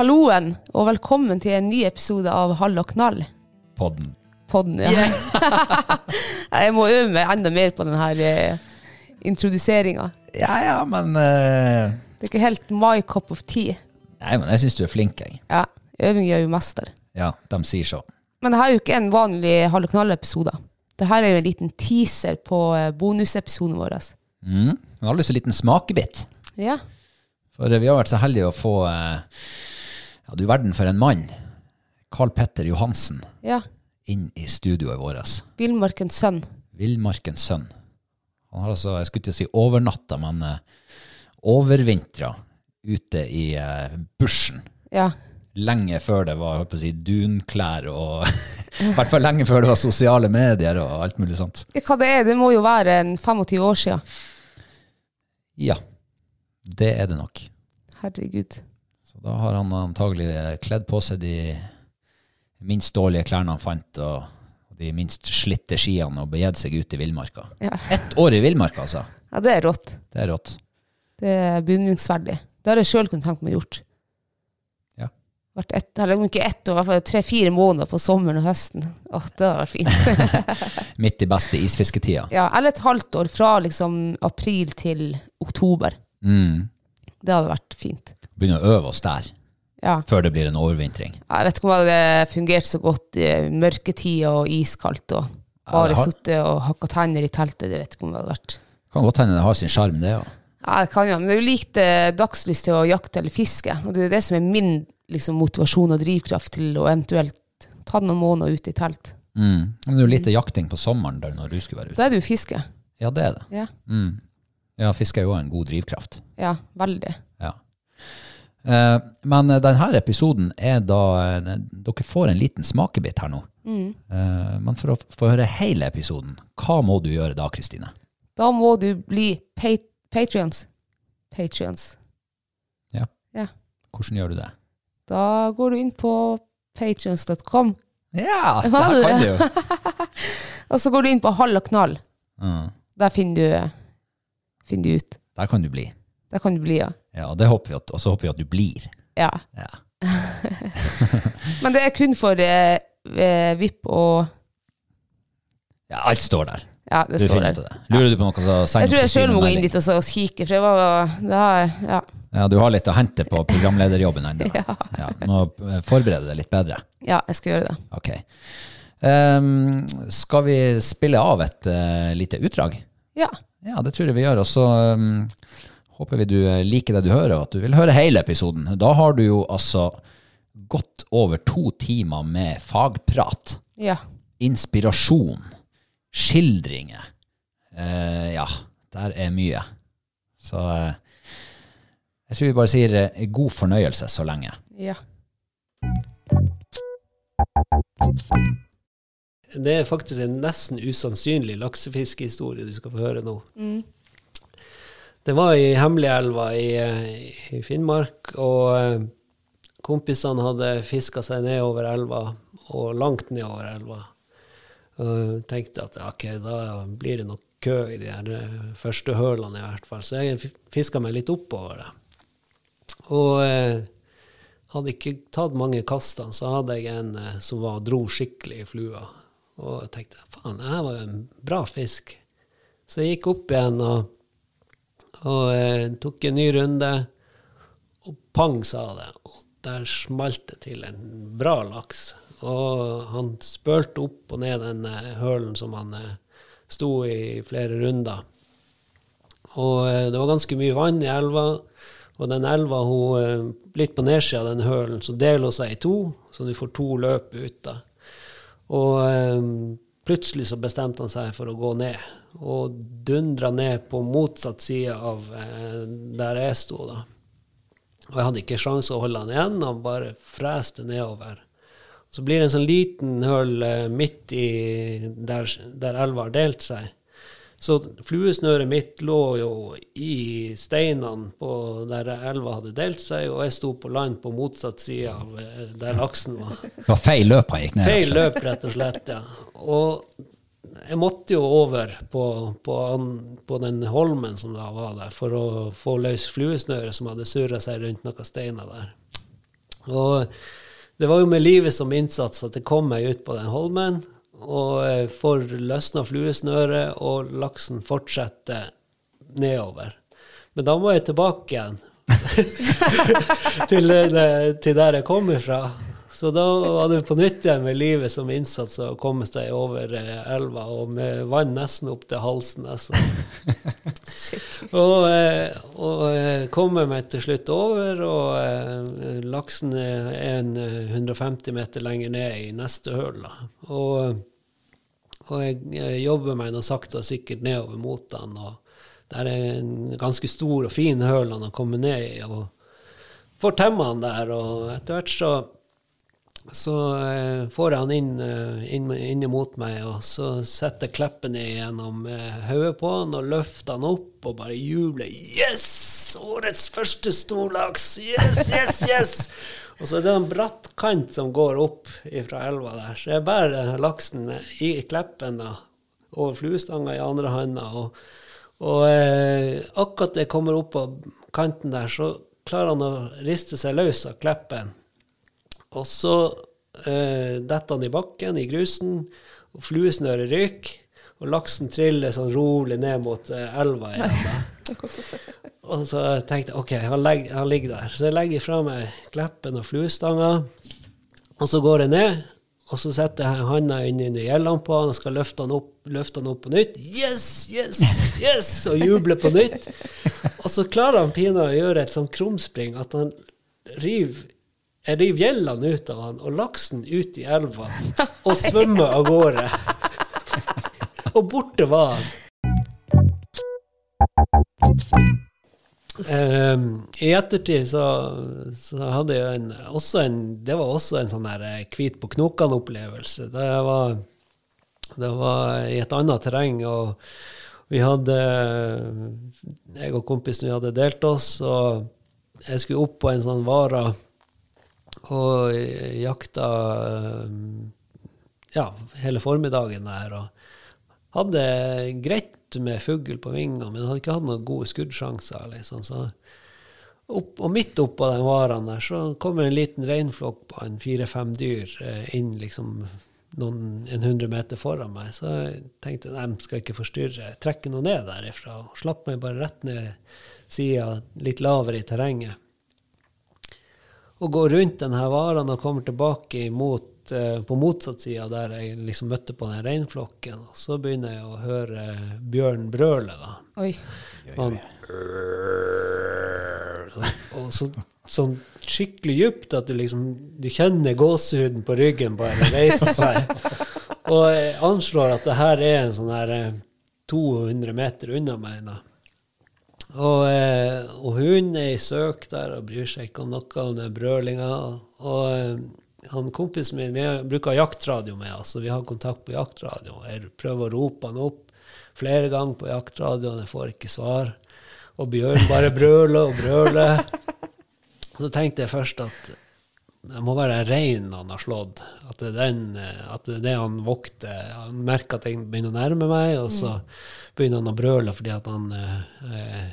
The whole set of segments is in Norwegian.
Halloen, og velkommen til en ny episode av Hall og knall. Podden. Podden, ja. jeg må øve meg enda mer på denne eh, introduseringa. Ja, ja, men uh... Det er ikke helt my cup of tea. Nei, men jeg syns du er flink, jeg. Ja, øving gjør jo mester. Ja, de sier så. Men det her er jo ikke en vanlig Hall og knall-episode. Det her er jo en liten teaser på eh, bonusepisoden vår. Mm. Jeg har lyst til en liten smakebit. Ja. For vi har vært så heldige å få eh, Ja, du verden for en mann. Carl Petter Johansen ja. inn i studioet vårt. Villmarkens sønn. Villmarkens sønn. Han har altså, jeg skulle ikke si overnatta, men uh, overvintra ute i uh, bushen. Ja. Lenge før det var holdt på å si, dunklær, og i hvert fall lenge før det var sosiale medier og alt mulig sånt. Hva det er? Det må jo være en 25 år siden. Ja, det er det nok. Herregud. Så da har han antagelig kledd på seg de minst dårlige klærne han fant, og de minst slitte skiene, og begitt seg ut i villmarka. Ja. Ett år i villmarka, altså. ja, det er rått. Det er rått. Det er beundringsverdig. Det har jeg sjøl kunnet tenkt meg gjort. Ja. Vært ett, eller ikke ett år, i hvert fall tre-fire måneder på sommeren og høsten. Åh, det hadde vært fint. Midt i beste isfisketida. ja, eller et halvt år, fra liksom april til oktober. Mm. Det hadde vært fint. Begynne å øve oss der, Ja. før det blir en overvintring. Jeg vet ikke om det hadde fungert så godt i mørketid og iskaldt, og bare ja, har- sittet og hakka tenner i teltet. Det vet ikke om det hadde vært. Kan godt hende det har sin sjarm, det òg. Ja, det kan jo, men det er jo likt eh, dagslyst til å jakte eller fiske. Og det er det som er min liksom, motivasjon og drivkraft til å eventuelt ta noen måneder ute i telt. Mm. Men det er jo lite jakting på sommeren der når du skulle være ute. Da er det jo fiske. Ja, det er det. Ja, Mm. Ja, fiske er jo en god drivkraft. ja veldig. Ja. Eh, men denne episoden er da Dere får en liten smakebit her nå. Mm. Eh, men for å få høre hele episoden, hva må du gjøre da, Kristine? Da må du bli pa patrions. Patrions. Hvordan gjør du det? Da går du inn på patrions.com, Ja, det Hva her er kan du jo! og så går du inn på Hall og knall. Mm. Der finner du, finner du ut. Der kan du bli. Der kan du bli, ja. Ja, og det så håper vi at du blir. ja. Ja. Men det er kun for eh, eh, VIP og ja, alt står der. Ja, det Du står der. det. Lurer du på noe, så send Jeg tror jeg sjøl må gå inn dit og så kikke, for jeg var det ja. Ja, du har litt å hente på programlederjobben ennå. Ja. Ja, må eh, forberede deg litt bedre. ja, jeg skal gjøre det. Ok. Um, skal vi spille av et uh, lite utdrag? Ja. Ja, det tror jeg vi gjør. Og så ehm, håper vi du eh, liker det du hører, og at du vil høre hele episoden. Da har du jo altså godt over to timer med fagprat, Ja. inspirasjon, skildringer. Eh, ja, der er mye. Så eh, jeg tror vi bare sier eh, god fornøyelse så lenge. ja. Det er faktisk en nesten usannsynlig laksefiskehistorie du skal få høre nå. Mm. Det var i Hemmeligelva i, eh, i Finnmark, og eh, kompisene hadde fiska seg nedover elva, og langt nedover elva. Og tenkte at ok, da blir det nok kø i de her eh, første hølene i hvert fall. Så jeg fiska meg litt oppover det. Og eh, hadde ikke tatt mange kastene, så hadde jeg en eh, som var, dro skikkelig i flua. Og jeg tenkte faen, det her var en bra fisk. Så jeg gikk opp igjen og, og eh, tok en ny runde, og pang, sa det. Og der smalt det til en bra laks. Og han spølte opp og ned den eh, hølen som han eh, sto i flere runder. Og eh, det var ganske mye vann i elva. Og den elva, hun, eh, litt på nedsida av den hølen, så deler hun seg i to, så du får to løp ut. da. Og plutselig så bestemte han seg for å gå ned, og dundra ned på motsatt side av eh, der jeg sto. da. Og jeg hadde ikke sjanse å holde han igjen, han bare freste nedover. Så blir det en sånn liten høl eh, midt i der, der elva har delt seg. Så fluesnøret mitt lå jo i steinene på der elva hadde delt seg, og jeg sto på land på motsatt side av eh, der laksen var. Det var feil løp han gikk ned. Feil løp, rett og slett, ja. Og jeg måtte jo over på, på, på den holmen som da var der, for å få løs fluesnøret som hadde surra seg rundt noen steiner der. Og det var jo med livet som innsats at jeg kom meg ut på den holmen, og eh, får løsna fluesnøret, og laksen fortsetter nedover. Men da må jeg tilbake igjen til, til der jeg kommer fra. Så da var det på nytt igjen med livet som innsats å komme seg over eh, elva, og med vann nesten opp til halsen. Altså. og, eh, og eh, kommer meg til slutt over, og eh, laksen er en 150 meter lenger ned i neste høl. Og, og jeg, jobber meg nå sakte og sikkert nedover mot den. og der er en ganske stor og fin høl han har kommet ned i. og Får temma han der, og etter hvert så, så eh, får jeg han inn, eh, inn, inn imot meg, og så setter jeg kleppen gjennom eh, hodet på han og løfter han opp og bare jubler. Yes! Årets første storlaks! Yes, yes, yes! Og så er det en bratt kant som går opp fra elva der, så jeg bærer laksen i kleppen da, over fluestanga i andre handa. og og eh, akkurat da jeg kommer opp på kanten der, så klarer han å riste seg løs av kleppen. Og så eh, detter han i bakken, i grusen, og fluesnøret ryker. Og laksen triller sånn rolig ned mot eh, elva igjen. og så tenkte jeg OK, han, legg, han, ligger der. Så jeg legger fra meg kleppen og fluestanga, og så går jeg ned. Og så setter jeg handa under gjellene på han og skal løfte han, opp, løfte han opp på nytt. Yes, yes, yes! Og jubler på nytt. Og så klarer han pinadø å gjøre et sånn krumspring at han river jeg river gjellene ut av han og laksen ut i elva og svømmer av gårde. Og borte var han. Um, I ettertid så, så, hadde jeg en, også en Det var også en sånn der eh, hvit på knokene-opplevelse. Det det var i et annet terreng, og vi hadde Jeg og kompisen vi hadde delt oss, og jeg skulle opp på en sånn vara og jakta ja, hele formiddagen der. Og hadde greit med fugl på vingene, men hadde ikke hatt noen gode skuddsjanser. Liksom. Så opp, og midt oppå den varen der så kommer en liten reinflokk på en fire-fem dyr eh, inn liksom noen, en hundre meter foran meg. Så jeg tenkte nei, skal ikke forstyrre. Jeg trekker noe ned derifra og slapp meg bare rett ned sida, litt lavere i terrenget. Og går rundt denne varen og kommer tilbake imot Eh, på motsatt side der jeg liksom møtte på den reinflokken. Og så begynner jeg å høre bjørn brøle. da. Oi. Han, og så, sånn skikkelig dypt at du liksom du kjenner gåsehuden på ryggen bare reise seg. Og jeg anslår at det her er en sånn her 200 eh, meter unna meg. da. Og, eh, og hun er i søk der og bryr seg ikke om noe om den brølinga. Og han kompisen min vi bruker jaktradio med oss, og vi har kontakt på jaktradio. Jeg prøver å rope han opp flere ganger på jaktradioen, jeg får ikke svar. Og Bjørn bare brøler og brøler. Så tenkte jeg først at det må være reinen han har slått. At det, er den, at det er det han vokter. Han merker at jeg begynner å nærme meg, og så begynner han å brøle fordi at han eh,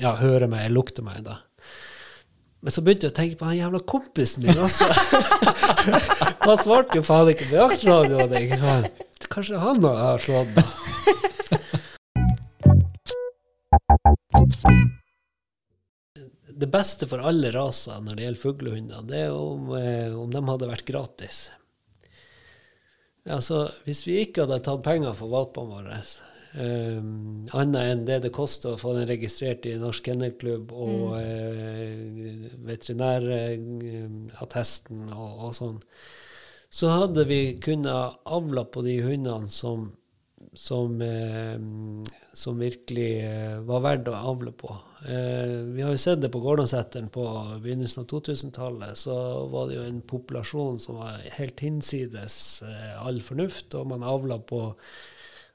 ja, hører meg, lukter meg. da. Men så begynte jeg å tenke på han jævla kompisen min også. han svarte jo faen ikke på jaktradioen. Kanskje han har slått meg. Det beste for alle raser når det gjelder fuglehunder, det er om, eh, om de hadde vært gratis. Altså, hvis vi ikke hadde tatt penger for valpene våre, Um, annet enn det det koster å få den registrert i Norsk Kennelklubb og mm. uh, veterinærattesten og, og, sånn, så hadde vi kunnet avla på de hundene som, som, uh, som virkelig var verdt å avle på. vi har jo sett det på Gårdåseteren på begynnelsen av 2000-tallet. Så var det jo en populasjon som var helt hinsides all fornuft, og man avla på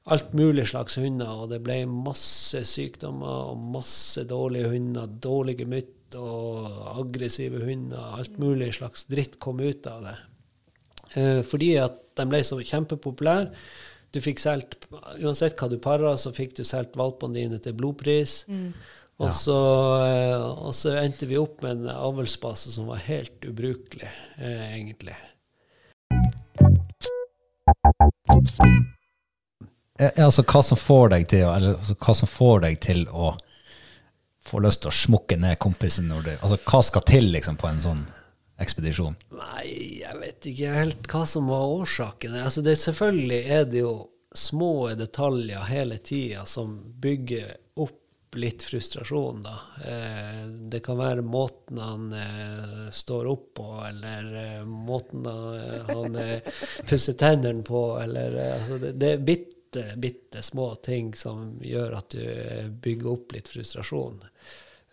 alt mulig slags hunder, og det ble masse sykdommer og masse dårlige hunder. Dårlige mytt og aggressive hunder. Alt mulig slags dritt kom ut av det. Eh, fordi at de ble så kjempepopulære. Du fikk solgt, Uansett hva du para, så fikk du solgt valpene dine til blodpris. Mm. Og, så, eh, og så endte vi opp med en avlsbase som var helt ubrukelig, eh, egentlig. Altså, hva som får deg til eller, altså, hva som får deg til å få lyst til å smukke ned kompisen? Når du, altså, hva skal til liksom, på en sånn ekspedisjon? Nei, jeg vet ikke helt hva som var årsaken. Altså, det, selvfølgelig er det jo små detaljer hele tida som bygger opp litt frustrasjon, da. Eh, det kan være måten han eh, står opp på, eller eh, måten han, han eh, pusser tennene på, eller eh, altså det, det er bitte, bitte små ting som gjør at du eh, bygger opp litt frustrasjon.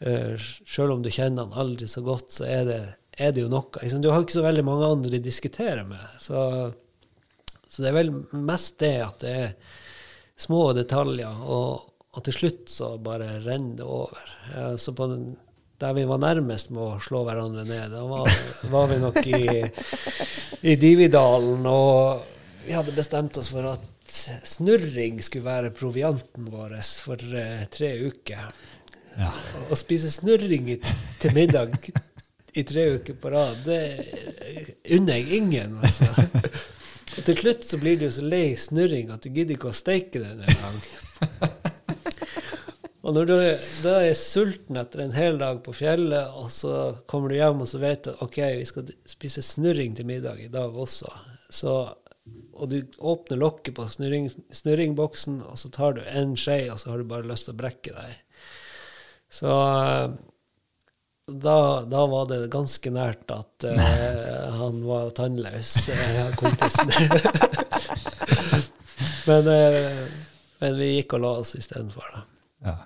Uh, Sjøl om du kjenner han aldri så godt, så er det, er det jo noe. Du har jo ikke så veldig mange andre å diskutere med. Så, så det er vel mest det at det er små detaljer. og og til slutt så bare renner det over. Eh, så på den, der vi var nærmest med å slå hverandre ned, da var, var vi nok i, i Dividalen. Og vi hadde bestemt oss for at snurring skulle være provianten vår for uh, tre uker. Ja. Å spise snurring i, til middag i tre uker på rad, det unner jeg ingen, altså. Og til slutt så blir du så lei snurring at du gidder ikke å steike den engang. Og når du da er sulten etter en hel dag på fjellet, og så kommer du hjem og så vet du ok, vi skal spise snurring til middag i dag også, så, og du åpner lokket på snurring, snurringboksen, og så tar du en skje, og så har du bare lyst til å brekke deg. Så da, da var det ganske nært at uh, han var tannløs, uh, kompisen. men, uh, men vi gikk og la oss istedenfor, da. Ja.